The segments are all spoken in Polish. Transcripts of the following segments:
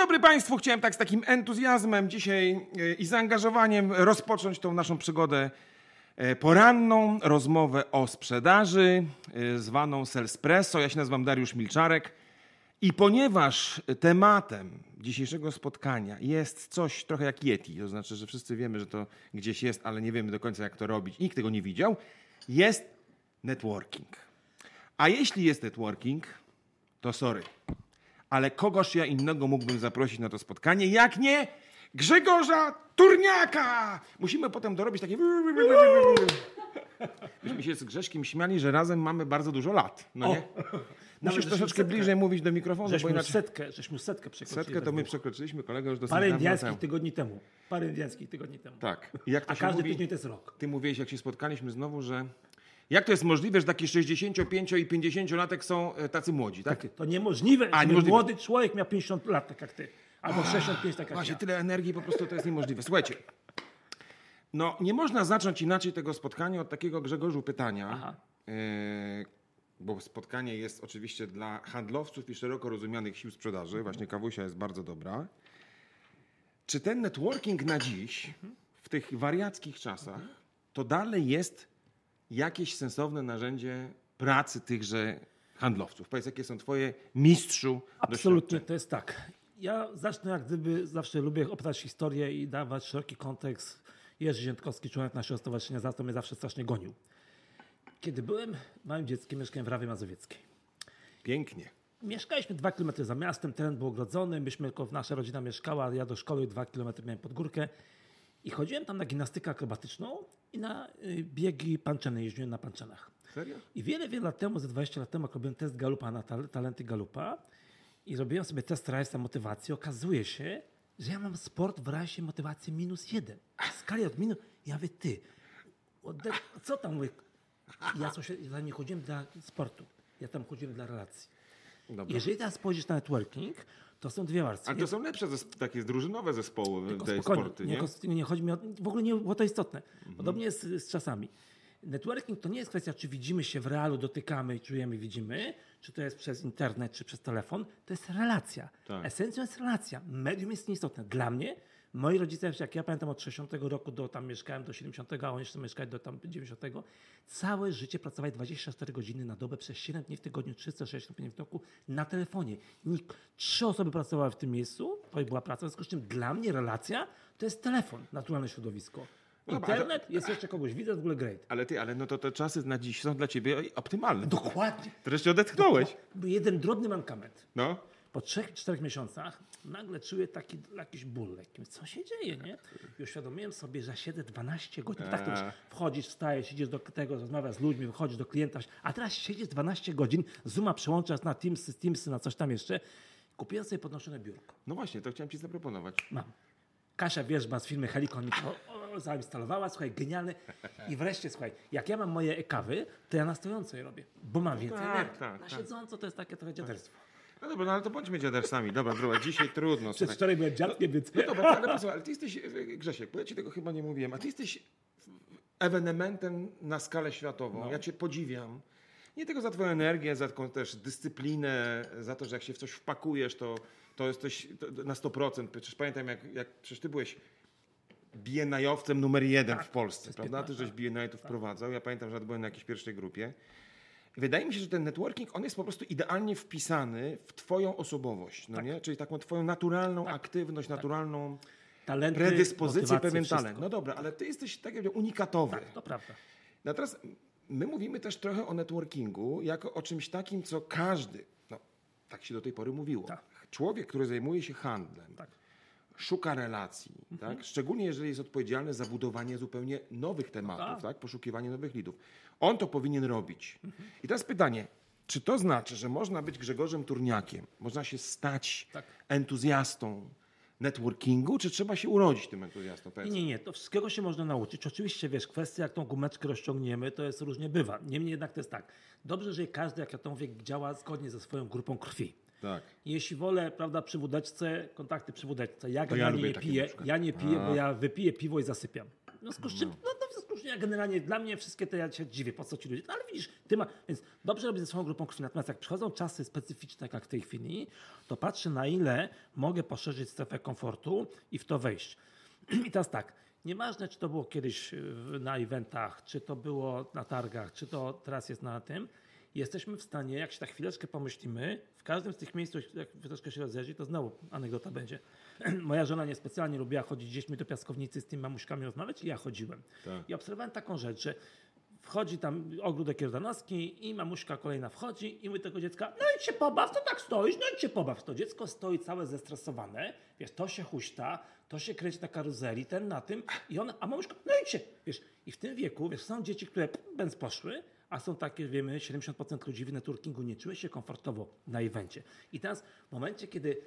Dobry Państwu. Chciałem tak z takim entuzjazmem dzisiaj e, i zaangażowaniem rozpocząć tą naszą przygodę. e, Poranną rozmowę o sprzedaży, e, zwaną Salespresso. Ja się nazywam Dariusz Milczarek. I ponieważ tematem dzisiejszego spotkania jest coś trochę jak Yeti, to znaczy, że wszyscy wiemy, że to gdzieś jest, ale nie wiemy do końca jak to robić, nikt tego nie widział, jest networking. A jeśli jest networking, to sorry. Ale kogoż ja innego mógłbym zaprosić na to spotkanie, jak nie Grzegorza Turniaka! Musimy potem dorobić takie... Myśmy się z Grześkiem śmiali, że razem mamy bardzo dużo lat, no nie? Musisz żeśmy troszeczkę setkę- bliżej mówić do mikrofonu, bo Żeśmy inaczej... setkę, żeśmy setkę przekroczyli. Setkę to my przekroczyliśmy, kolega już dosyć Parę indiańskich tygodni temu. Parę indiańskich tygodni temu. Tak. I jak to A każdy mówi, tydzień to jest rok. ty mówiłeś, jak się spotkaliśmy znowu, że jak to jest możliwe, że taki 65 i 50 latek są e, tacy młodzi, tak? To niemożliwe, A, niemożliwe. młody człowiek miał 50 lat, tak jak ty. Albo 65, tak jak Właśnie ja. tyle energii, po prostu to jest niemożliwe. Słuchajcie, no nie można zacząć inaczej tego spotkania od takiego Grzegorzu pytania, e, bo spotkanie jest oczywiście dla handlowców i szeroko rozumianych sił sprzedaży. Właśnie kawusia jest bardzo dobra. Czy ten networking na dziś, w tych wariackich czasach, to dalej jest jakieś sensowne narzędzie pracy tychże handlowców? Powiedz, jakie są twoje mistrzu Absolutnie to jest tak. Ja zacznę jak gdyby, zawsze lubię opowiadać historię i dawać szeroki kontekst. Jerzy Ziętkowski, członek naszego stowarzyszenia, za to mnie zawsze strasznie gonił. Kiedy byłem małym dzieckiem, mieszkałem w Rawie Mazowieckiej. Pięknie. Mieszkaliśmy dwa kilometry za miastem, teren był ogrodzony, myśmy, tylko nasza rodzina mieszkała, ja do szkoły dwa kilometry miałem pod górkę i chodziłem tam na gimnastykę akrobatyczną i na y, biegi panczene, jeździłem na panczenach. Serio? I wiele, wiele lat temu, ze 20 lat temu, jak robiłem test Galupa na tal- talenty Galupa i robiłem sobie test Rajsa motywacji, okazuje się, że ja mam sport w Rajsie motywacji minus jeden. W skali od minus, ja mówię, ty, co tam mówię? Ja coś, ja nie chodziłem dla sportu, ja tam chodziłem dla relacji. Dobra. Jeżeli teraz spojrzysz na networking, to są dwie warstwy. Ale to są lepsze zesp- takie drużynowe zespoły Tylko te sporty, nie, nie? nie chodzi mi o, w ogóle nie było to istotne. Podobnie jest z, z czasami. Networking to nie jest kwestia, czy widzimy się w realu, dotykamy, i czujemy, widzimy, czy to jest przez internet, czy przez telefon. To jest relacja. Tak. Esencją jest relacja. Medium jest nieistotne. Dla mnie, moi rodzice, jak ja pamiętam od 60 roku do tam mieszkałem do 70, a oni jeszcze mieszkali do tam 90, całe życie pracowali 24 godziny na dobę przez 7 dni w tygodniu, 365 dni w roku na telefonie. Nik- Trzy osoby pracowały w tym miejscu, to była praca, w związku z czym dla mnie relacja to jest telefon, naturalne środowisko. No Internet jest jeszcze kogoś, widzę w ogóle great. Ale ty, ale no to te czasy na dziś są dla ciebie optymalne. Dokładnie. Wreszcie odetchnąłeś. Był jeden drobny mankament. No. Po trzech, czterech miesiącach nagle czuję taki jakiś ból lekki. Co się dzieje, nie? I uświadomiłem sobie, że siedzę 12 godzin. Tak to już Eee. wchodzisz, wstajesz, idziesz do tego, rozmawiasz z ludźmi, wychodzisz do klienta, a teraz siedzisz 12 godzin, Zooma przełączasz na Teamsy, Teamsy, na coś tam jeszcze. Kupiłem sobie podnoszone biurko. No właśnie, to chciałem ci zaproponować. Mam. Kasia Wierzba z firmy Helikon mi zainstalowała, słuchaj, genialny. I wreszcie, słuchaj, jak ja mam moje e-kawy, to ja na stojąco je robię, bo mam więcej tak, energii. tak, na tak. siedząco to jest takie trochę dziaderstwo. No dobra, no ale to bądźmy dziadersami. Dobra, druga, dzisiaj trudno. Przez wczoraj byłem dziadkiem, więc... No dobra, ale posłuchaj, ale ty jesteś, e, Grzesiek, bo ja ci tego chyba nie mówiłem, a ty jesteś ewenementem na skalę światową. No. Ja cię podziwiam. Nie tylko za twoją energię, za taką też dyscyplinę, za to, że jak się w coś wpakujesz, to, to jesteś to- na 100%. Przecież pamiętam, jak, jak przecież ty byłeś bienajowcem numer jeden Tak, w Polsce, prawda? Ty 15 żeś bienajów wprowadzał. Ja pamiętam, że byłem na jakiejś pierwszej grupie. Wydaje mi się, że ten networking, on jest po prostu idealnie wpisany w twoją osobowość, no Tak. nie? Czyli taką twoją naturalną aktywność, naturalną Talenty, predyspozycję, pewien wszystko. talent. No dobra, ale ty jesteś tak jakby unikatowy. Tak, to prawda. No teraz my mówimy też trochę o networkingu jako o czymś takim, co każdy, no tak się do tej pory mówiło. Tak. Człowiek, który zajmuje się handlem, Tak. szuka relacji, Mhm. tak? szczególnie jeżeli jest odpowiedzialny za budowanie zupełnie nowych tematów, tak. tak? poszukiwanie nowych lidów. On to powinien robić. I teraz pytanie, czy to znaczy, że można być Grzegorzem Turniakiem, można się stać Tak. entuzjastą networkingu, czy trzeba się urodzić tym entuzjastą? Powiedz. Nie, nie, to wszystkiego się można nauczyć. Oczywiście, wiesz, kwestia, jak tą gumeczkę rozciągniemy, to jest różnie bywa. Niemniej jednak to jest tak. Dobrze, że każdy, jak ja to mówię, działa zgodnie ze swoją grupą krwi. Tak. Jeśli wolę, prawda, przy wódeczce, kontakty przy wódeczce, ja To ja lubię nie piję, ja nie piję, bo ja wypiję piwo i zasypiam. W związku z czym, no, no w związku z czym ja generalnie dla mnie wszystkie te, ja się dziwię, po co ci ludzie, no ale widzisz, ty ma, więc dobrze robię ze swoją grupą krwi, natomiast jak przychodzą czasy specyficzne, jak w tej chwili, to patrzę na ile mogę poszerzyć strefę komfortu i w to wejść. I teraz tak, nieważne czy to było kiedyś na eventach, czy to było na targach, czy to teraz jest na tym, jesteśmy w stanie, jak się tak chwileczkę pomyślimy, w każdym z tych miejsc, jak troszkę się rozejrzy, to znowu anegdota będzie. Moja żona niespecjalnie lubiła chodzić z dziećmi do piaskownicy z tymi mamuśkami rozmawiać i ja chodziłem. Tak. I obserwowałem taką rzecz, że wchodzi tam ogródek jordanowski i mamuśka kolejna wchodzi i mówi tego dziecka, no idź się pobaw, to tak stoisz, no idź się pobaw. To dziecko stoi całe zestresowane, wiesz, to się huśta, to się kręci na karuzeli, ten na tym i on, a mamuśka, no idź się, wiesz. I w tym wieku, wiesz, są dzieci, które bęc poszły, a są takie, wiemy, 70% ludzi w networkingu nie czuje się komfortowo na evencie. I teraz w momencie, kiedy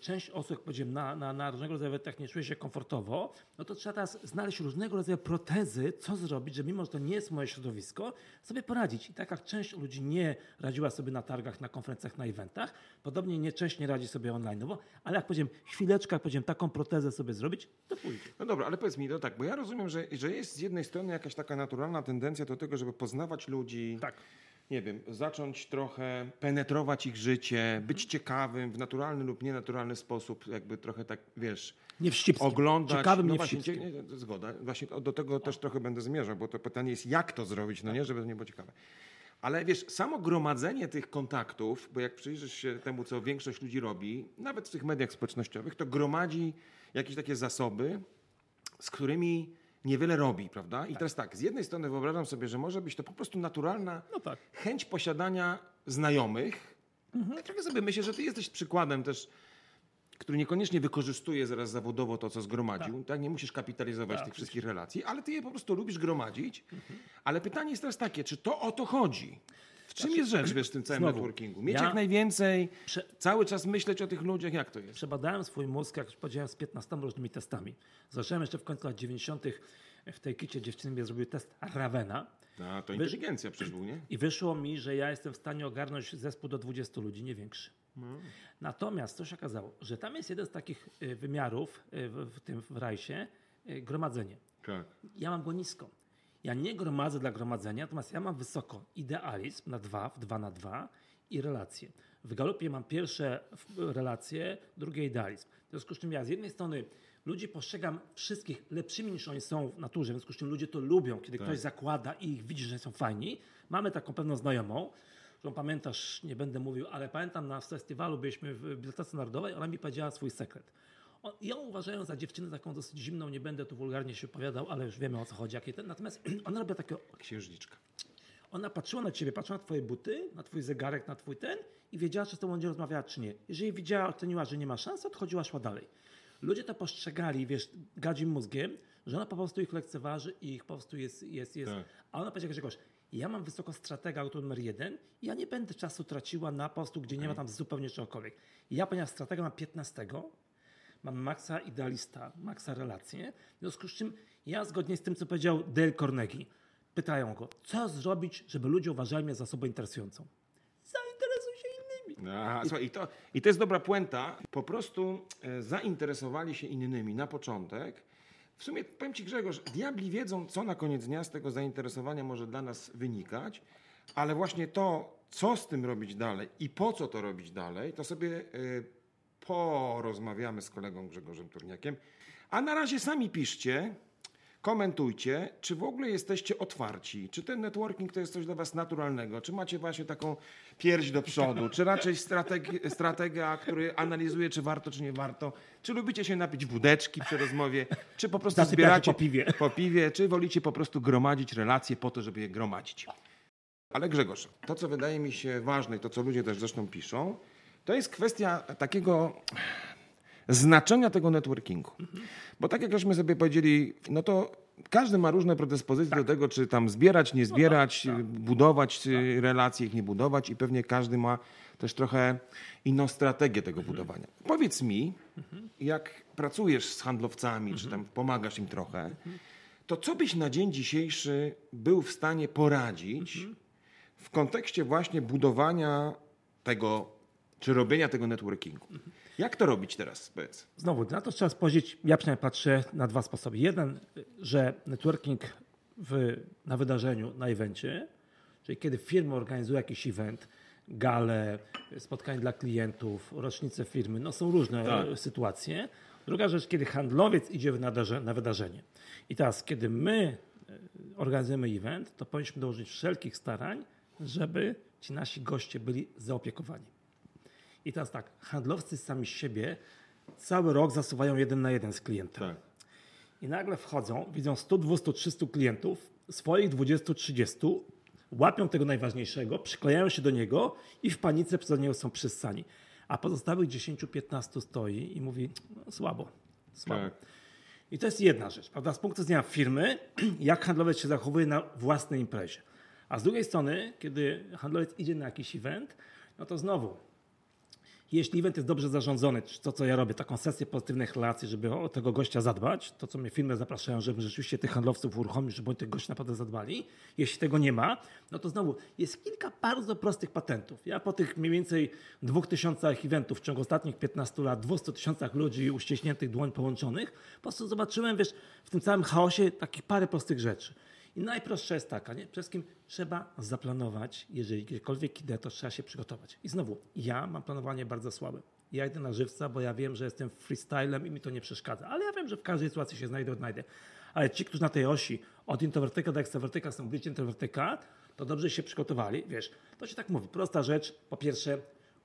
część osób, jak na, na, na różnego rodzaju eventach nie czuje się komfortowo, no to trzeba teraz znaleźć różnego rodzaju protezy, co zrobić, że mimo, że to nie jest moje środowisko, sobie poradzić. I tak jak część ludzi nie radziła sobie na targach, na konferencjach, na eventach, podobnie nie część nie radzi sobie online, ale jak powiedziałem, chwileczkę, jak powiedziałem, taką protezę sobie zrobić, to pójdzie. No dobra, ale powiedz mi, no tak, bo ja rozumiem, że, że jest z jednej strony jakaś taka naturalna tendencja do tego, żeby poznawać ludzi, Tak. Nie wiem, zacząć trochę penetrować ich życie, być ciekawym w naturalny lub nienaturalny sposób, jakby trochę tak, wiesz, Nie wścibskim. oglądać. Ciekawym, no nie właśnie, nie, zgoda. Właśnie do tego też trochę będę zmierzał, bo to pytanie jest, jak to zrobić, no nie, żeby to nie było ciekawe. Ale wiesz, samo gromadzenie tych kontaktów, bo jak przyjrzysz się temu, co większość ludzi robi, nawet w tych mediach społecznościowych, to gromadzi jakieś takie zasoby, z którymi niewiele robi, prawda? I teraz tak, z jednej strony wyobrażam sobie, że może być to po prostu naturalna No tak. chęć posiadania znajomych. Ja trochę sobie myślę, że ty jesteś przykładem też, który niekoniecznie wykorzystuje zaraz zawodowo to, co zgromadził. Tak. Nie musisz kapitalizować Tak, tych wszystkich relacji, ale ty je po prostu lubisz gromadzić. Ale pytanie jest teraz takie, czy to o to chodzi? W czym jest rzecz, wiesz, w tym całym Znowu, networkingu? Mieć ja- jak najwięcej, Prze- cały czas myśleć o tych ludziach, jak to jest? Przebadałem swój mózg, jak już powiedziałem, z 15 różnymi testami. Zacząłem jeszcze w końcu lat 90. w tej kicie dziewczyny mnie zrobiły test Ravena A, to inteligencja przecież był, nie? i wyszło mi, że ja jestem w stanie ogarnąć zespół do 20 ludzi, nie większy. Natomiast co się okazało, że tam jest jeden z takich y, wymiarów y, w, w tym w rajsie, y, gromadzenie. Tak. Ja mam go nisko. Ja nie gromadzę dla gromadzenia, natomiast ja mam wysoko idealizm na dwa, w dwa na dwa i relacje. W galopie mam pierwsze relacje, drugie idealizm. W związku z czym ja z jednej strony ludzi postrzegam wszystkich lepszymi niż oni są w naturze, w związku z czym ludzie to lubią, kiedy ktoś zakłada i ich widzi, że są fajni. Mamy taką pewną znajomą, którą pamiętasz, nie będę mówił, ale pamiętam na festiwalu byliśmy w Bibliotece Narodowej, ona mi powiedziała swój sekret. Ją uważają za dziewczynę taką dosyć zimną, nie będę tu wulgarnie się opowiadał, ale już wiemy o co chodzi. Jakie ten. Natomiast ona robiła takiego, Księżniczka. ona patrzyła na ciebie, patrzyła na twoje buty, na twój zegarek, na twój ten i wiedziała, czy z tobą będzie rozmawiała, czy nie. Jeżeli widziała, oceniła, że nie ma szans, odchodziła, szła dalej. Ludzie to postrzegali, wiesz, gadzim mózgiem, że ona po prostu ich lekceważy i ich po prostu jest, jest, jest. Tak. A ona powiedziała Grzegorz, ja mam wysoko stratega auto numer jeden ja nie będę czasu traciła na po prostu, gdzie nie ma tam zupełnie czegokolwiek. Ja, ponieważ stratega mam 15, mam maksa idealista, maksa relacje, w związku z czym ja zgodnie z tym, co powiedział Dale Carnegie, pytają go, co zrobić, żeby ludzie uważali mnie za osobę interesującą? Zainteresuj się innymi. Aha, słuchaj, i, to, I to jest dobra puenta. Po prostu e, zainteresowali się innymi na początek. W sumie powiem Ci Grzegorz, diabli wiedzą, co na koniec dnia z tego zainteresowania może dla nas wynikać, ale właśnie to, co z tym robić dalej i po co to robić dalej, to sobie e, porozmawiamy z kolegą Grzegorzem Turniakiem. A na razie sami piszcie, komentujcie, czy w ogóle jesteście otwarci, czy ten networking to jest coś dla was naturalnego, czy macie właśnie taką pierś do przodu, czy raczej strategi- strategia, który analizuje, czy warto, czy nie warto, czy lubicie się napić wódeczki przy rozmowie, czy po prostu Zasypiacie zbieracie po piwie. po piwie, czy wolicie po prostu gromadzić relacje po to, żeby je gromadzić. Ale Grzegorz, to co wydaje mi się ważne i to co ludzie też zresztą piszą, to jest kwestia takiego znaczenia tego networkingu. Bo tak jak żeśmy sobie powiedzieli, no to każdy ma różne predyspozycje do tego, czy tam zbierać, nie zbierać, budować y, relacje, ich nie budować i pewnie każdy ma też trochę inną strategię tego budowania. Powiedz mi, jak pracujesz z handlowcami, czy tam pomagasz im trochę, to co byś na dzień dzisiejszy był w stanie poradzić w kontekście właśnie budowania tego, czy robienia tego networkingu? Jak to robić teraz, powiedz? Znowu, na to trzeba spojrzeć, ja przynajmniej patrzę na dwa sposoby. Jeden, że networking w, na wydarzeniu, na evencie, czyli kiedy firma organizuje jakiś event, gale, spotkanie dla klientów, rocznice firmy, no są różne Tak. sytuacje. Druga rzecz, kiedy handlowiec idzie na wydarzenie. I teraz, kiedy my e, organizujemy event, to powinniśmy dołożyć wszelkich starań, żeby ci nasi goście byli zaopiekowani. I teraz tak, handlowcy sami z siebie cały rok zasuwają jeden na jeden z klientem. Tak. I nagle wchodzą, widzą 100, 200, 300 klientów, swoich 20, 30, łapią tego najważniejszego, przyklejają się do niego i w panice przez niego są przyssani. A pozostałych 10, 15 stoi i mówi, no, słabo, słabo. Tak. I to jest jedna rzecz, prawda? Z punktu widzenia firmy, jak handlowiec się zachowuje na własnej imprezie. A z drugiej strony, kiedy handlowiec idzie na jakiś event, no to znowu, jeśli event jest dobrze zarządzony, czy to, co ja robię, taką sesję pozytywnych relacji, żeby o tego gościa zadbać, to, co mnie firmy zapraszają, żeby rzeczywiście tych handlowców uruchomić, żeby oni tych gości naprawdę zadbali. Jeśli tego nie ma, no to znowu jest kilka bardzo prostych patentów. Ja po tych mniej więcej dwóch tysiącach eventów w ciągu ostatnich 15 lat, 200 tysiącach ludzi uściśniętych dłoń połączonych, po prostu zobaczyłem, wiesz, w tym całym chaosie takich parę prostych rzeczy. I najprostsza jest taka, nie? Przede wszystkim trzeba zaplanować, jeżeli gdziekolwiek idę, to trzeba się przygotować. I znowu, ja mam planowanie bardzo słabe. Ja idę na żywca, bo ja wiem, że jestem freestylem i mi to nie przeszkadza. Ale ja wiem, że w każdej sytuacji się znajdę, odnajdę. Ale ci, którzy na tej osi od introwertyka do ekstrawertyka są bliżej introwertyka, to dobrze się przygotowali. Wiesz, to się tak mówi. Prosta rzecz. Po pierwsze,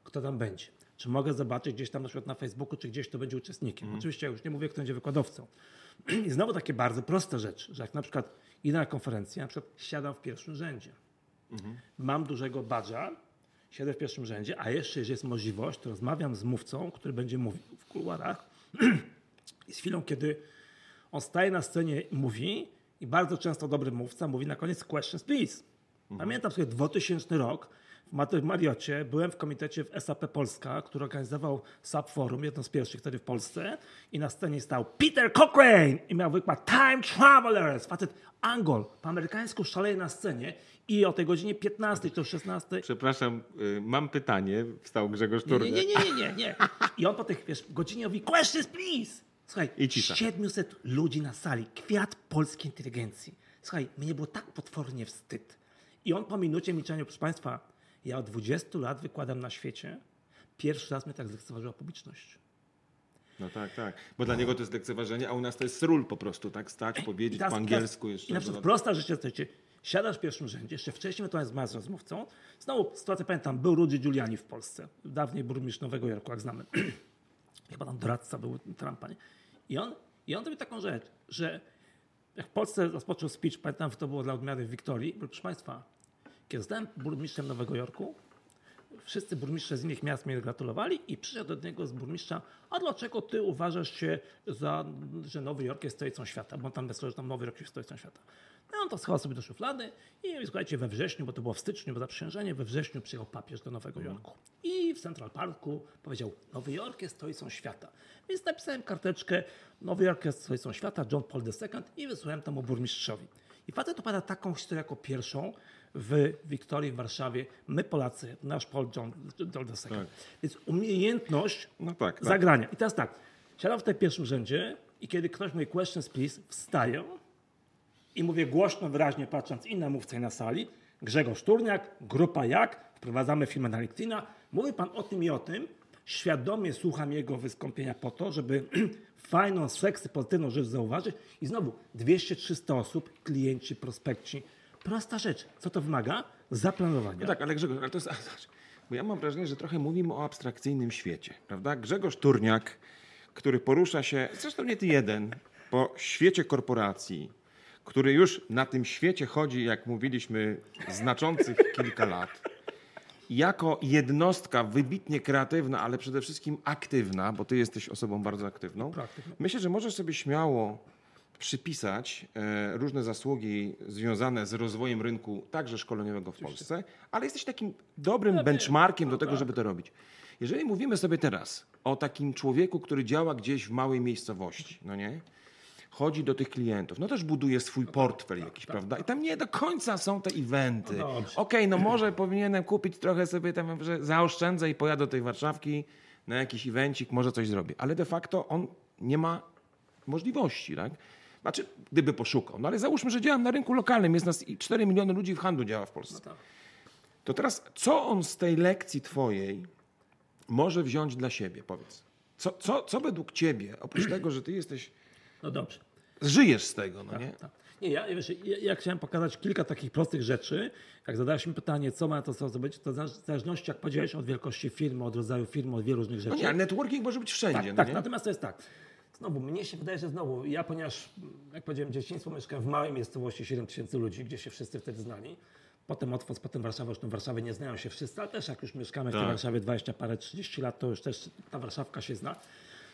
kto tam będzie. Czy mogę zobaczyć gdzieś tam na przykład na Facebooku, czy gdzieś to będzie uczestnikiem. Oczywiście ja już nie mówię, kto będzie wykładowcą. I znowu takie bardzo proste rzeczy, że jak na przykład idę na konferencję, na przykład siadam w pierwszym rzędzie. Mam dużego badża, siedzę w pierwszym rzędzie, a jeszcze, jeżeli jest możliwość, to rozmawiam z mówcą, który będzie mówił w kuluarach i z chwilą, kiedy on staje na scenie i mówi i bardzo często dobry mówca mówi na koniec questions please. Pamiętam sobie 2000 rok w Mariocie, byłem w komitecie w SAP Polska, który organizował SAP Forum, jedno z pierwszych wtedy w Polsce i na scenie stał Peter Cochrane i miał wykład Time Travelers, facet Angol, po amerykańsku szaleje na scenie i o tej godzinie 15 czy 16 Przepraszam, y, mam pytanie. Wstał Grzegorz Turny. nie, nie, nie, nie, nie. I on po tych, wiesz, godzinie mówi, questions please. Słuchaj, I cisza. 700 ludzi na sali, kwiat polskiej inteligencji. Słuchaj, mnie było tak potwornie wstyd. I on po minucie milczenia, proszę Państwa, ja od 20 lat wykładam na świecie. Pierwszy raz mnie tak zlekceważyła publiczność. No tak, tak. Bo dla niego to jest lekceważenie, a u nas to jest ról po prostu, tak? Stać, powiedzieć teraz- po angielsku jeszcze. I na przykład prosta rzecz jest, słuchajcie, siadasz w pierwszym rzędzie, jeszcze wcześniej ewentualnie rozmawiasz z rozmówcą. Znowu sytuację pamiętam, był Rudy Giuliani w Polsce, dawniej burmistrz Nowego Jorku, jak znamy. Chyba tam doradca był Trumpa, nie? I on, I on robi taką rzecz, że jak w Polsce rozpoczął speech, pamiętam, że to było dla odmiany w Wiktorii, proszę Państwa, kiedy zostałem burmistrzem Nowego Jorku, wszyscy burmistrze z innych miast mnie gratulowali i przyszedł do niego z burmistrza, a dlaczego ty uważasz się za, że Nowy Jork jest stolicą świata? Bo tam deklarował, że tam Nowy Jork jest stolicą świata. No on to schował sobie do szuflady i słuchajcie, we wrześniu, bo to było w styczniu, bo zaprzysiężenie, we wrześniu przyjechał papież do Nowego Jorku. I w Central Parku powiedział, Nowy Jork jest stolicą świata. Więc napisałem karteczkę, Nowy Jork jest stolicą świata, John Paul II i wysłałem temu burmistrzowi. I facet opowiada taką historię jako pierwszą w Wiktorii w Warszawie. My Polacy, nasz Paul John, John. Tak. Więc umiejętność No tak, tak. zagrania. I teraz tak, siadam w tym pierwszym rzędzie i kiedy ktoś mówi questions please, wstaję i mówię głośno, wyraźnie patrząc i na mówcę i na sali, Grzegorz Turniak, grupa jak, wprowadzamy firmę na LinkedIna, mówi pan o tym i o tym, świadomie słucham jego wystąpienia po to, żeby fajną, seksy, pozytywną rzecz zauważyć i znowu 200-300 osób, klienci, prospekci. Prosta rzecz. Co to wymaga? Zaplanowania. No tak, ale Grzegorz, ale to jest... Bo ja mam wrażenie, że trochę mówimy o abstrakcyjnym świecie, prawda? Grzegorz Turniak, który porusza się, zresztą nie ty jeden, po świecie korporacji, który już na tym świecie chodzi, jak mówiliśmy, znaczących kilka lat. Jako jednostka wybitnie kreatywna, ale przede wszystkim aktywna, bo ty jesteś osobą bardzo aktywną. Praktyczną. Myślę, że możesz sobie śmiało przypisać e, różne zasługi związane z rozwojem rynku, także szkoleniowego w Polsce, ale jesteś takim dobrym benchmarkiem do tego, żeby to robić. Jeżeli mówimy sobie teraz o takim człowieku, który działa gdzieś w małej miejscowości, no nie? Chodzi do tych klientów, no też buduje swój portfel jakiś, prawda? I tam nie do końca są te eventy. No. Okej, no może powinienem kupić trochę sobie tam, że zaoszczędzę i pojadę do tej Warszawki na jakiś evencik, może coś zrobi. Ale de facto on nie ma możliwości, tak? Znaczy, gdyby poszukał. No ale załóżmy, że działam na rynku lokalnym, jest nas i 4 miliony ludzi w handlu działa w Polsce. tak. To teraz, co on z tej lekcji twojej może wziąć dla siebie, powiedz? Co, co, co według ciebie, oprócz tego, że ty jesteś, No dobrze. żyjesz z tego, no nie? Tak. Nie, ja, wiesz, ja, ja chciałem pokazać kilka takich prostych rzeczy. Jak zadałeś mi pytanie, co ma to co zrobić, to w zależności, jak powiedziałeś, od wielkości firmy, od rodzaju firmy, od wielu różnych rzeczy. No nie, ale networking może być wszędzie, Tak, no tak. Natomiast to jest tak. Znowu, mnie się wydaje, że znowu, ja ponieważ, jak powiedziałem, dzieciństwo mieszkałem w małej miejscowości, 7 tysięcy ludzi, gdzie się wszyscy wtedy znali. Potem Otwoc, potem Warszawa, już w Warszawie nie znają się wszyscy, ale też jak już mieszkamy w tej Tak. Warszawie 20 parę, 30 lat, to już też ta Warszawka się zna.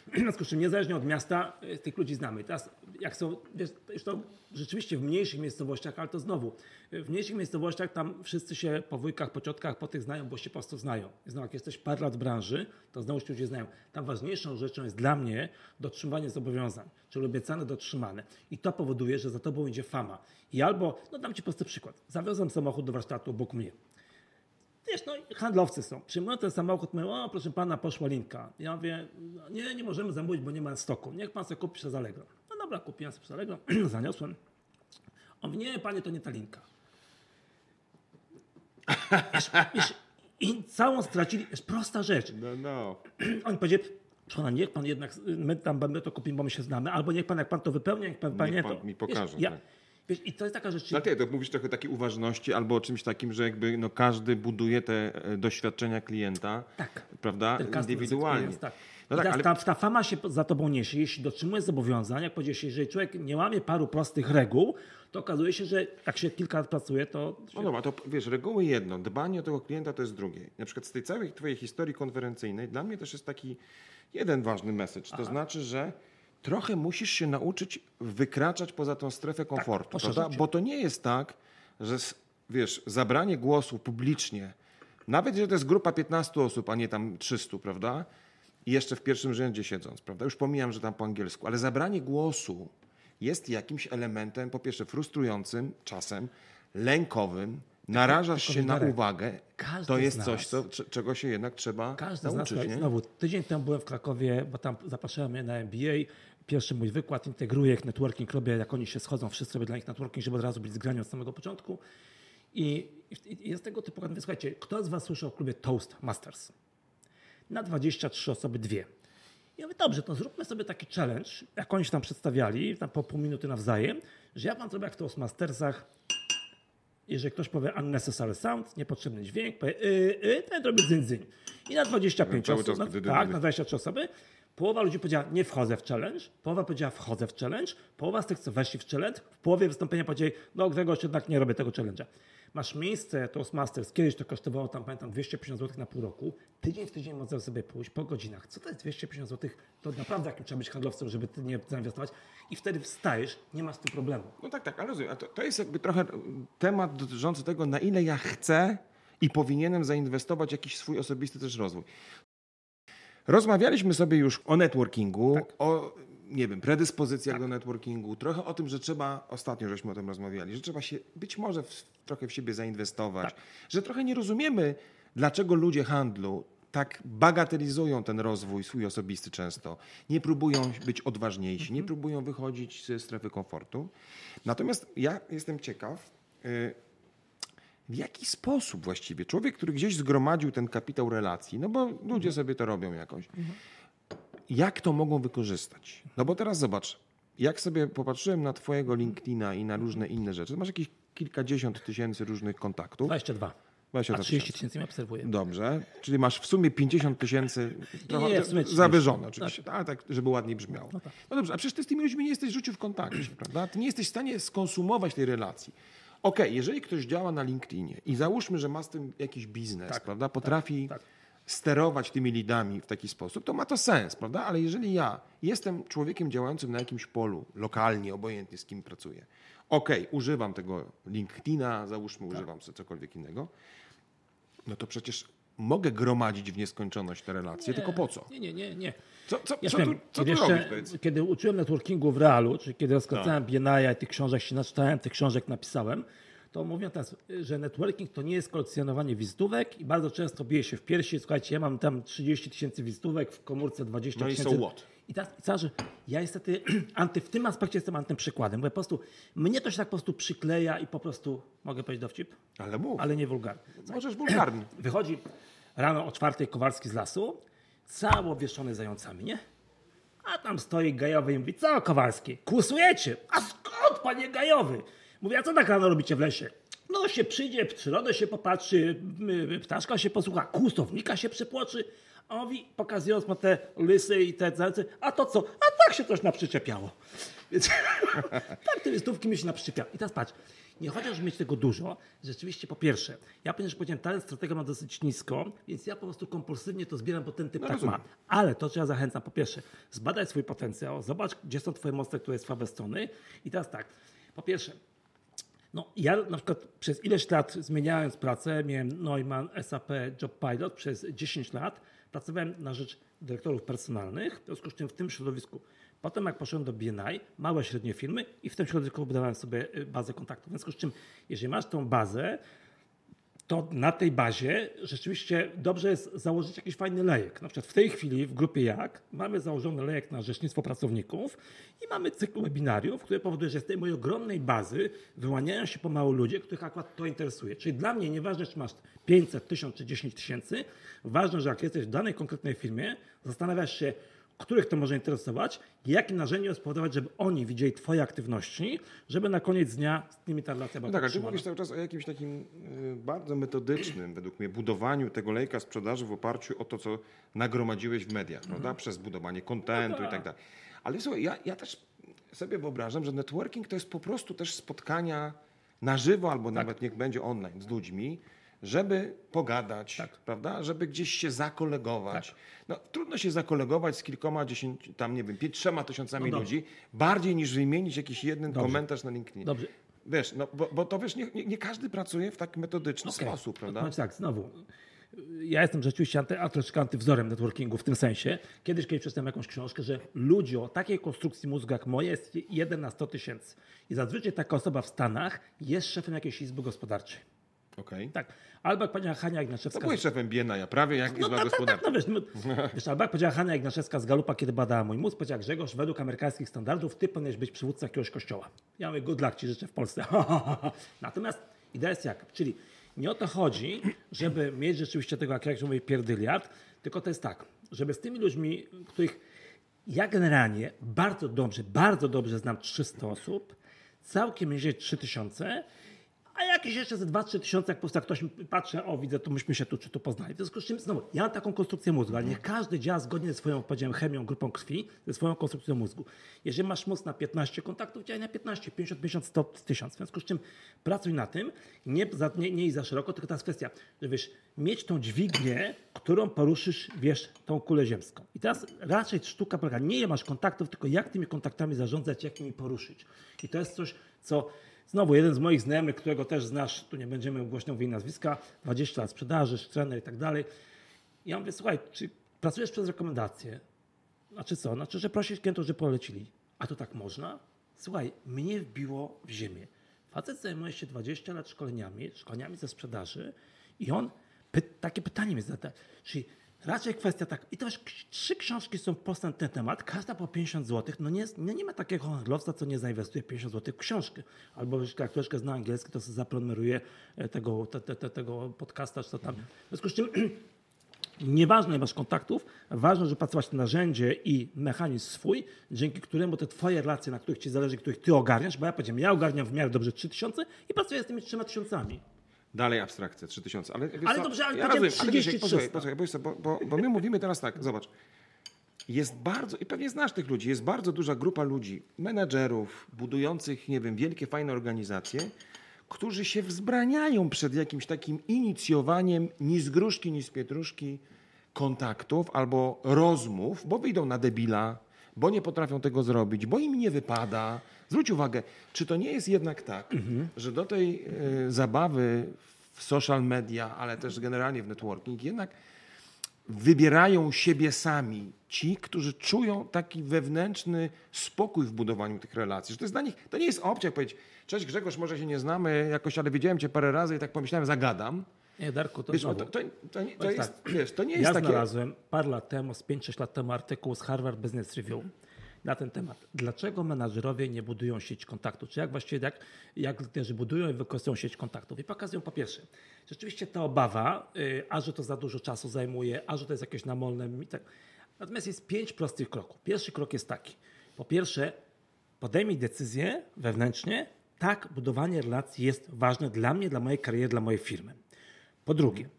W związku z czym niezależnie od miasta y, tych ludzi znamy. Teraz jak są, wiesz, już to rzeczywiście w mniejszych miejscowościach, ale to znowu, y, w mniejszych miejscowościach tam wszyscy się po wujkach, po ciotkach, po tych znają, bo się po prostu znają. Znowu jak jesteś parę lat branży, to znowu się ludzie znają. Tam ważniejszą rzeczą jest dla mnie dotrzymywanie zobowiązań, czyli obiecane dotrzymane. I to powoduje, że za tobą idzie fama. I albo, no dam ci prosty przykład, zawiozłem samochód do warsztatu obok mnie. Wiesz, no handlowcy są. Przyjmują ten samochód, mówią, o proszę pana, poszła linka. Ja mówię, no, nie, nie możemy zamówić, bo nie ma stoku. Niech pan sobie kupi przez Allegro. No dobra, kupiłem sobie przez Allegro, zaniosłem. On mówi, nie, panie, to nie ta linka. Wiesz, wiesz, I całą stracili, jest prosta rzecz. No, no. Oni powiedzieli, proszę pana, niech pan jednak, my tam my to kupimy, bo my się znamy, albo niech pan, jak pan to wypełnia, niech pan, panie, pan to... mi pokaże, Wiesz, ja, tak. Wiesz, I to jest taka rzecz, No ty, to mówisz trochę takiej uważności albo o czymś takim, że jakby no, każdy buduje te e, doświadczenia klienta, Tak. prawda, indywidualnie. tak. No tak, ale ta, ta fama się za tobą niesie, jeśli dotrzymuje zobowiązań, jak powiedziałeś, jeżeli człowiek nie łamie paru prostych reguł, to okazuje się, że jak się kilka lat pracuje, to No dobra, to wiesz, reguły jedno, dbanie o tego klienta to jest drugie. Na przykład z tej całej twojej historii konferencyjnej dla mnie też jest taki jeden ważny message. To znaczy, że trochę musisz się nauczyć wykraczać poza tą strefę komfortu, poszerzać prawda? Bo to nie jest tak, że wiesz, zabranie głosu publicznie, nawet jeżeli to jest grupa 15 osób, a nie tam 300, prawda? I jeszcze w pierwszym rzędzie siedząc, prawda? Już pomijam, że tam po angielsku, ale zabranie głosu jest jakimś elementem, po pierwsze, frustrującym czasem, lękowym, narażasz tylko się na uwagę. każdy To jest nas- coś, co, czego się jednak trzeba każdy z nas, nauczyć, słuchaj, nie? znowu, tydzień temu byłem w Krakowie, bo tam zapraszałem mnie na MBA, pierwszy mój wykład integruję jak networking, robię, jak oni się schodzą, wszyscy robię dla nich networking, żeby od razu być zgrani od samego początku. I, i, jest tego typu, słuchajcie, kto z was słyszał o klubie Toastmasters? na 23 osoby dwie. I ja mówię, dobrze, to zróbmy sobie taki challenge, jak oni się tam przedstawiali, tam po pół minuty nawzajem, że ja wam zrobię jak w Toastmastersach, jeżeli ktoś powie unnecessary sound, niepotrzebny dźwięk, powie y, y, to ja zrobię dzyń, dzyń. I na 25 Cały osób, na, tak, na 23 osoby, połowa ludzi powiedziała, nie wchodzę w challenge, połowa powiedziała, wchodzę w challenge, połowa z tych, co weszli w challenge, w połowie wystąpienia powiedzieli, no Grzegorz, jednak nie robię tego challenge'a. Masz miejsce Toastmasters, kiedyś to kosztowało tam, pamiętam, 250 zł na pół roku, tydzień w tydzień można sobie pójść po godzinach. Co to jest 250 zł? To naprawdę jakim trzeba być handlowcem, żeby ty nie zainwestować i wtedy wstajesz, nie masz z tym problemu. No tak, tak, ale rozumiem. A to, to jest jakby trochę temat dotyczący tego, na ile ja chcę i powinienem zainwestować jakiś swój osobisty też rozwój. Rozmawialiśmy sobie już o networkingu, Tak. o nie wiem, predyspozycjach do networkingu, trochę o tym, że trzeba, ostatnio żeśmy o tym rozmawiali, że trzeba się być może w, trochę w siebie zainwestować, Tak. że trochę nie rozumiemy, dlaczego ludzie handlu tak bagatelizują ten rozwój swój osobisty często. Nie próbują być odważniejsi, Mhm. nie próbują wychodzić ze strefy komfortu. Natomiast ja jestem ciekaw, y, w jaki sposób właściwie człowiek, który gdzieś zgromadził ten kapitał relacji, no bo ludzie Mhm. sobie to robią jakoś, jak to mogą wykorzystać? No bo teraz zobacz, jak sobie popatrzyłem na twojego LinkedIna i na różne inne rzeczy, masz jakieś kilkadziesiąt tysięcy różnych kontaktów. 22. A 22 30 tysięcy mnie obserwuje. Dobrze, czyli masz w sumie 50 tysięcy, trochę nie, w sumie 30. zawyżone oczywiście, ale tak, żeby ładniej brzmiało. No tak. No dobrze, a przecież ty z tymi ludźmi nie jesteś w życiu w kontakcie, prawda? Ty nie jesteś w stanie skonsumować tej relacji. Okej, jeżeli ktoś działa na LinkedInie i załóżmy, że ma z tym jakiś biznes, Tak, prawda? Potrafi tak. sterować tymi lidami w taki sposób, to ma to sens, prawda? Ale jeżeli ja jestem człowiekiem działającym na jakimś polu, lokalnie, obojętnie z kim pracuję, okej, używam tego LinkedIna, załóżmy, Tak. używam sobie cokolwiek innego, no to przecież mogę gromadzić w nieskończoność te relacje, tylko po co? Nie, nie, nie, nie. Co, co, Ja co, wiem, tu, co tu kiedy, robić, jeszcze, powiedz? kiedy uczyłem networkingu w realu, czyli kiedy rozkręcałem Tak. Bienaja i tych książek się naczytałem, tych książek napisałem, to mówią teraz, że networking to nie jest kolekcjonowanie wizytówek i bardzo często bije się w piersi. Słuchajcie, ja mam tam 30 tysięcy wizytówek, w komórce 20 No i tysięcy. so what? I teraz, i teraz, że ja niestety anty, w tym aspekcie jestem antyprzykładem, bo po prostu mnie to się tak po prostu przykleja i po prostu, mogę powiedzieć dowcip, Ale mów. ale nie wulgarny. Możesz wulgarny. Wychodzi rano o czwartej Kowalski z lasu, cało wieszony zającami, nie? A tam stoi Gajowy i mówi, co Kowalski, kłusujecie? A skąd, panie Gajowy? Mówię, a co tak rano robicie w lesie? No się przyjdzie, przyrodę się popatrzy, m, ptaszka się posłucha, kłusownika się przepłoczy. A on mówi, pokazując mu te lysy i te zalce, a to co? A tak się coś naprzyczepiało. Więc tak te listówki mi się naprzyczepiały. I teraz patrz, nie chodzi o to, żeby mieć tego dużo. Rzeczywiście, po pierwsze, ja ponieważ powiedziałem, talent stratega mam dosyć nisko, więc ja po prostu kompulsywnie to zbieram, bo ten typ tak rozumiem. ma. Ale to, co ja zachęcam, po pierwsze, zbadaj swój potencjał, zobacz, gdzie są twoje mocne, które jest słabe strony. I teraz tak, po pierwsze, no, ja na przykład przez ileś lat zmieniając pracę, miałem Neumann, SAP, Job Pilot przez 10 lat. Pracowałem na rzecz dyrektorów personalnych, w związku z czym w tym środowisku. Potem jak poszedłem do BNI, małe, średnie firmy i w tym środowisku budowałem sobie y, bazę kontaktów. W związku z czym, jeżeli masz tą bazę, to na tej bazie rzeczywiście dobrze jest założyć jakiś fajny lejek. Na przykład w tej chwili w grupie Jak mamy założony lejek na rzecznictwo pracowników i mamy cykl webinariów, który powoduje, że z tej mojej ogromnej bazy wyłaniają się pomału ludzie, których akurat to interesuje. Czyli dla mnie nieważne, czy masz 500, 1000 czy 10 tysięcy, ważne, że jak jesteś w danej konkretnej firmie, zastanawiasz się, których to może interesować i jakim narzędziem spowodować, żeby oni widzieli Twoje aktywności, żeby na koniec dnia z nimi ta relacja była No tak, ale mówisz cały czas o jakimś takim y, bardzo metodycznym, według mnie, budowaniu tego lejka sprzedaży w oparciu o to, co nagromadziłeś w mediach, prawda? Przez budowanie kontentu i tak dalej. Ale słuchaj, ja, ja też sobie wyobrażam, że networking to jest po prostu też spotkania na żywo albo nawet niech będzie online z ludźmi, żeby pogadać, Tak. prawda? Żeby gdzieś się zakolegować. No, trudno się zakolegować z kilkoma, dziesięć, tam nie wiem, pięć, trzema tysiącami No ludzi, bardziej niż wymienić jakiś jeden Dobrze. komentarz na LinkedIn. Dobrze. Wiesz, no, bo, bo to wiesz, nie, nie, nie każdy pracuje w tak metodyczny Okej. sposób, prawda? Znaczy tak, znowu. Ja jestem rzeczywiście anty, a troszeczkę antywzorem networkingu w tym sensie. Kiedyś, kiedyś przeczytałem jakąś książkę, że ludzi o takiej konstrukcji mózgu jak moje jest 1 na 100 tysięcy. I zazwyczaj taka osoba w Stanach jest szefem jakiejś izby gospodarczej. Okej. Tak. Albo jak powiedziała Hania To Ignaszewska... byłeś szefem Biena, ja prawie jak No izba tak, tak, tak, gospodarcza. no wiesz, no, wiesz, albo jak powiedziała Hania Ignaszewska z Galupa, kiedy badała mój mózg, powiedziała Grzegorz, według amerykańskich standardów ty powinieneś być przywódcą jakiegoś kościoła. Ja mówię, good luck ci życzę w Polsce. Natomiast idea jest jaka? Czyli nie o to chodzi, żeby mieć rzeczywiście tego, jak ja mówię, pierdyliard, tylko to jest tak, żeby z tymi ludźmi, których ja generalnie bardzo dobrze, bardzo dobrze znam 300 osób, całkiem nieźle 3000, a jakieś jeszcze ze 2-3 tysiące, jak po prostu ktoś patrzy, o widzę, to myśmy się tu czy tu poznali. W związku z czym, znowu, ja mam taką konstrukcję mózgu, ale niech każdy działa zgodnie ze swoją, powiedziałem, chemią, grupą krwi, ze swoją konstrukcją mózgu. Jeżeli masz mózg na 15 kontaktów, działaj na 15, 50, 50, 100, 1000. W związku z czym pracuj na tym, nie, za, nie, nie za szeroko, tylko teraz kwestia, że wiesz, mieć tą dźwignię, którą poruszysz, wiesz, tą kulę ziemską. I teraz raczej sztuka polega, nie masz kontaktów, tylko jak tymi kontaktami zarządzać, jak nimi poruszyć. I to jest coś, co Znowu jeden z moich znajomych, którego też znasz, tu nie będziemy głośno mówić nazwiska, 20 lat sprzedaży, trener i tak dalej. Ja mówię, słuchaj, czy pracujesz przez rekomendacje? Znaczy co? Znaczy, że prosisz klientów, że polecili. A to tak można? Słuchaj, mnie wbiło w ziemię. Facet zajmuje się 20 lat szkoleniami, szkoleniami ze sprzedaży i on py takie pytanie mi zada. Czyli raczej kwestia tak, i to już trzy książki są Polsce na ten temat, każda po 50 zł. No nie, nie, nie ma takiego handlowca, co nie zainwestuje 50 zł w książkę. Albo jak troszkę zna angielski, to sobie zaprenumeruje e, tego, te, te, te, tego podcasta, czy co tam. W związku z czym Nieważne, masz kontaktów, ważne, żeby pracować narzędzie i mechanizm swój, dzięki któremu te twoje relacje, na których ci zależy, których ty ogarniasz, bo ja powiedziałem, ja ogarniam w miarę dobrze 3000 i pracuję z tymi 3000. Dalej abstrakcja, 3000. Ale, Ale co, dobrze, ale ja rozumiem, ale wiesz, 30, posłuchaj, 300. posłuchaj, bo, wiesz co, bo, bo, bo my mówimy teraz tak, zobacz. Jest bardzo, i pewnie znasz tych ludzi, jest bardzo duża grupa ludzi, menedżerów, budujących, nie wiem, wielkie, fajne organizacje, którzy się wzbraniają przed jakimś takim inicjowaniem ni z gruszki, ni z pietruszki kontaktów albo rozmów, bo wyjdą na debila, bo nie potrafią tego zrobić, bo im nie wypada. Zwróć uwagę, czy to nie jest jednak tak, że do tej e, zabawy w social media, ale też generalnie w networking, jednak wybierają siebie sami ci, którzy czują taki wewnętrzny spokój w budowaniu tych relacji. Że to jest dla nich, to nie jest opcja jak powiedzieć, cześć Grzegorz, może się nie znamy jakoś, ale widziałem cię parę razy i tak pomyślałem, zagadam. Nie, Darku, to Wiesz, to, to, to, nie- to jest, tak, wiesz, to nie ja jest takie... znalazłem parę lat temu, z 5-6 lat temu artykuł z Harvard Business Review na ten temat. Dlaczego menadżerowie nie budują sieć kontaktów? Czy jak właściwie, jak, jak liderzy budują i wykorzystują sieć kontaktów? I pokazują po pierwsze, rzeczywiście ta obawa, y, a że to za dużo czasu zajmuje, a że to jest jakieś namolne. Tak. Natomiast jest pięć prostych kroków. Pierwszy krok jest taki. Po pierwsze, podejmij decyzję wewnętrznie, tak, budowanie relacji jest ważne dla mnie, dla mojej kariery, dla mojej firmy. Po drugie,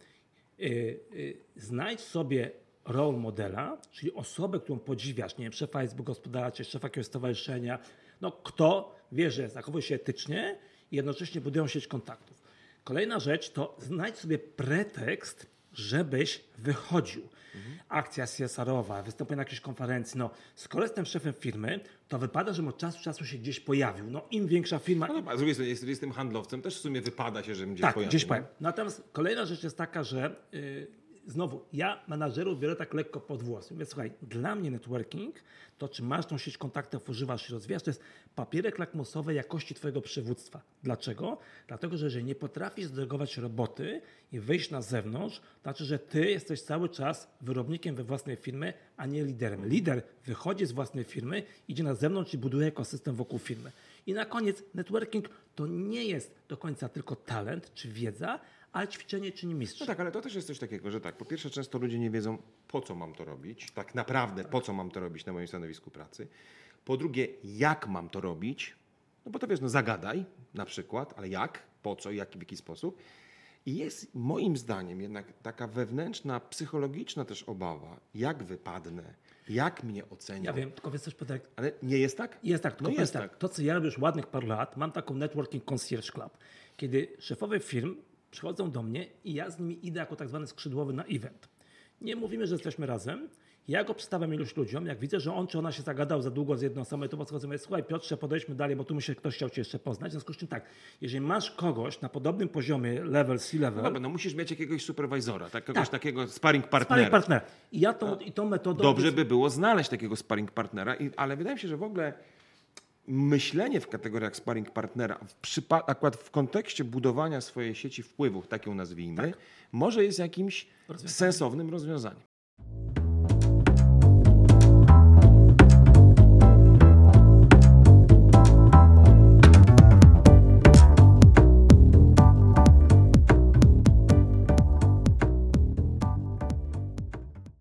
y, y, znajdź sobie role modela, czyli osobę, którą podziwiasz, nie wiem, szefa izby gospodarczej, szefa jakiegoś stowarzyszenia, no kto wie, że zachowuje się etycznie i jednocześnie budują sieć kontaktów. Kolejna rzecz to znajdź sobie pretekst, żebyś wychodził. Akcja CSR-owa, występuje na jakiejś konferencji. No, skoro jestem szefem firmy, to wypada, żebym od czasu do czasu się gdzieś pojawił. No, im większa firma, No z drugiej strony, jest, jestem handlowcem, też w sumie wypada się, żebym gdzieś tak, pojawił. gdzieś powiem. Natomiast kolejna rzecz jest taka, że yy, znowu, ja menadżerów biorę tak lekko pod włos. Mówię, słuchaj, dla mnie networking, to czy masz tą sieć kontaktów, używasz i rozwijasz, to jest papierek lakmusowy jakości twojego przywództwa. Dlaczego? Dlatego, że jeżeli nie potrafisz zdelegować roboty i wyjść na zewnątrz, to znaczy, że ty jesteś cały czas wyrobnikiem we własnej firmy, a nie liderem. Lider wychodzi z własnej firmy, idzie na zewnątrz i buduje ekosystem wokół firmy. I na koniec, networking to nie jest do końca tylko talent czy wiedza, ale ćwiczenie czyni mistrza. No tak, ale to też jest coś takiego, że tak, po pierwsze często ludzie nie wiedzą, po co mam to robić, tak naprawdę po co mam to robić na moim stanowisku pracy. Po drugie, jak mam to robić, no bo to wiesz, no zagadaj na przykład, ale jak, po co, jak, w jaki sposób. I jest moim zdaniem jednak taka wewnętrzna, psychologiczna też obawa, jak wypadnę, jak mnie ocenią. Ja wiem, tylko wiesz coś, Piotrek, Ale nie jest tak? Jest tak, tylko No jest tak. tak. To, co ja robię już ładnych parę lat, mam taką networking concierge club, kiedy szefowie firm przychodzą do mnie i ja z nimi idę jako tak zwany skrzydłowy na event. Nie mówimy, że jesteśmy razem. Ja go przedstawiam iluś ludziom. Jak widzę, że on czy ona się zagadał za długo z jedną osobą, to podchodzę i mówię, słuchaj Piotrze, podejdźmy dalej, bo tu myślę, że ktoś chciał Cię jeszcze poznać. W związku z czym tak, jeżeli masz kogoś na podobnym poziomie, level, C-level, No dobra, no musisz mieć jakiegoś superwizora, tak, kogoś Tak. takiego sparring sparring partnera. partner. I ja tą, i tą metodą... Dobrze by było znaleźć takiego sparring partnera, i, ale wydaje mi się, że w ogóle myślenie w kategoriach sparring partnera, w akurat w kontekście budowania swojej sieci wpływów, tak ją nazwijmy, może jest jakimś sensownym rozwiązaniem.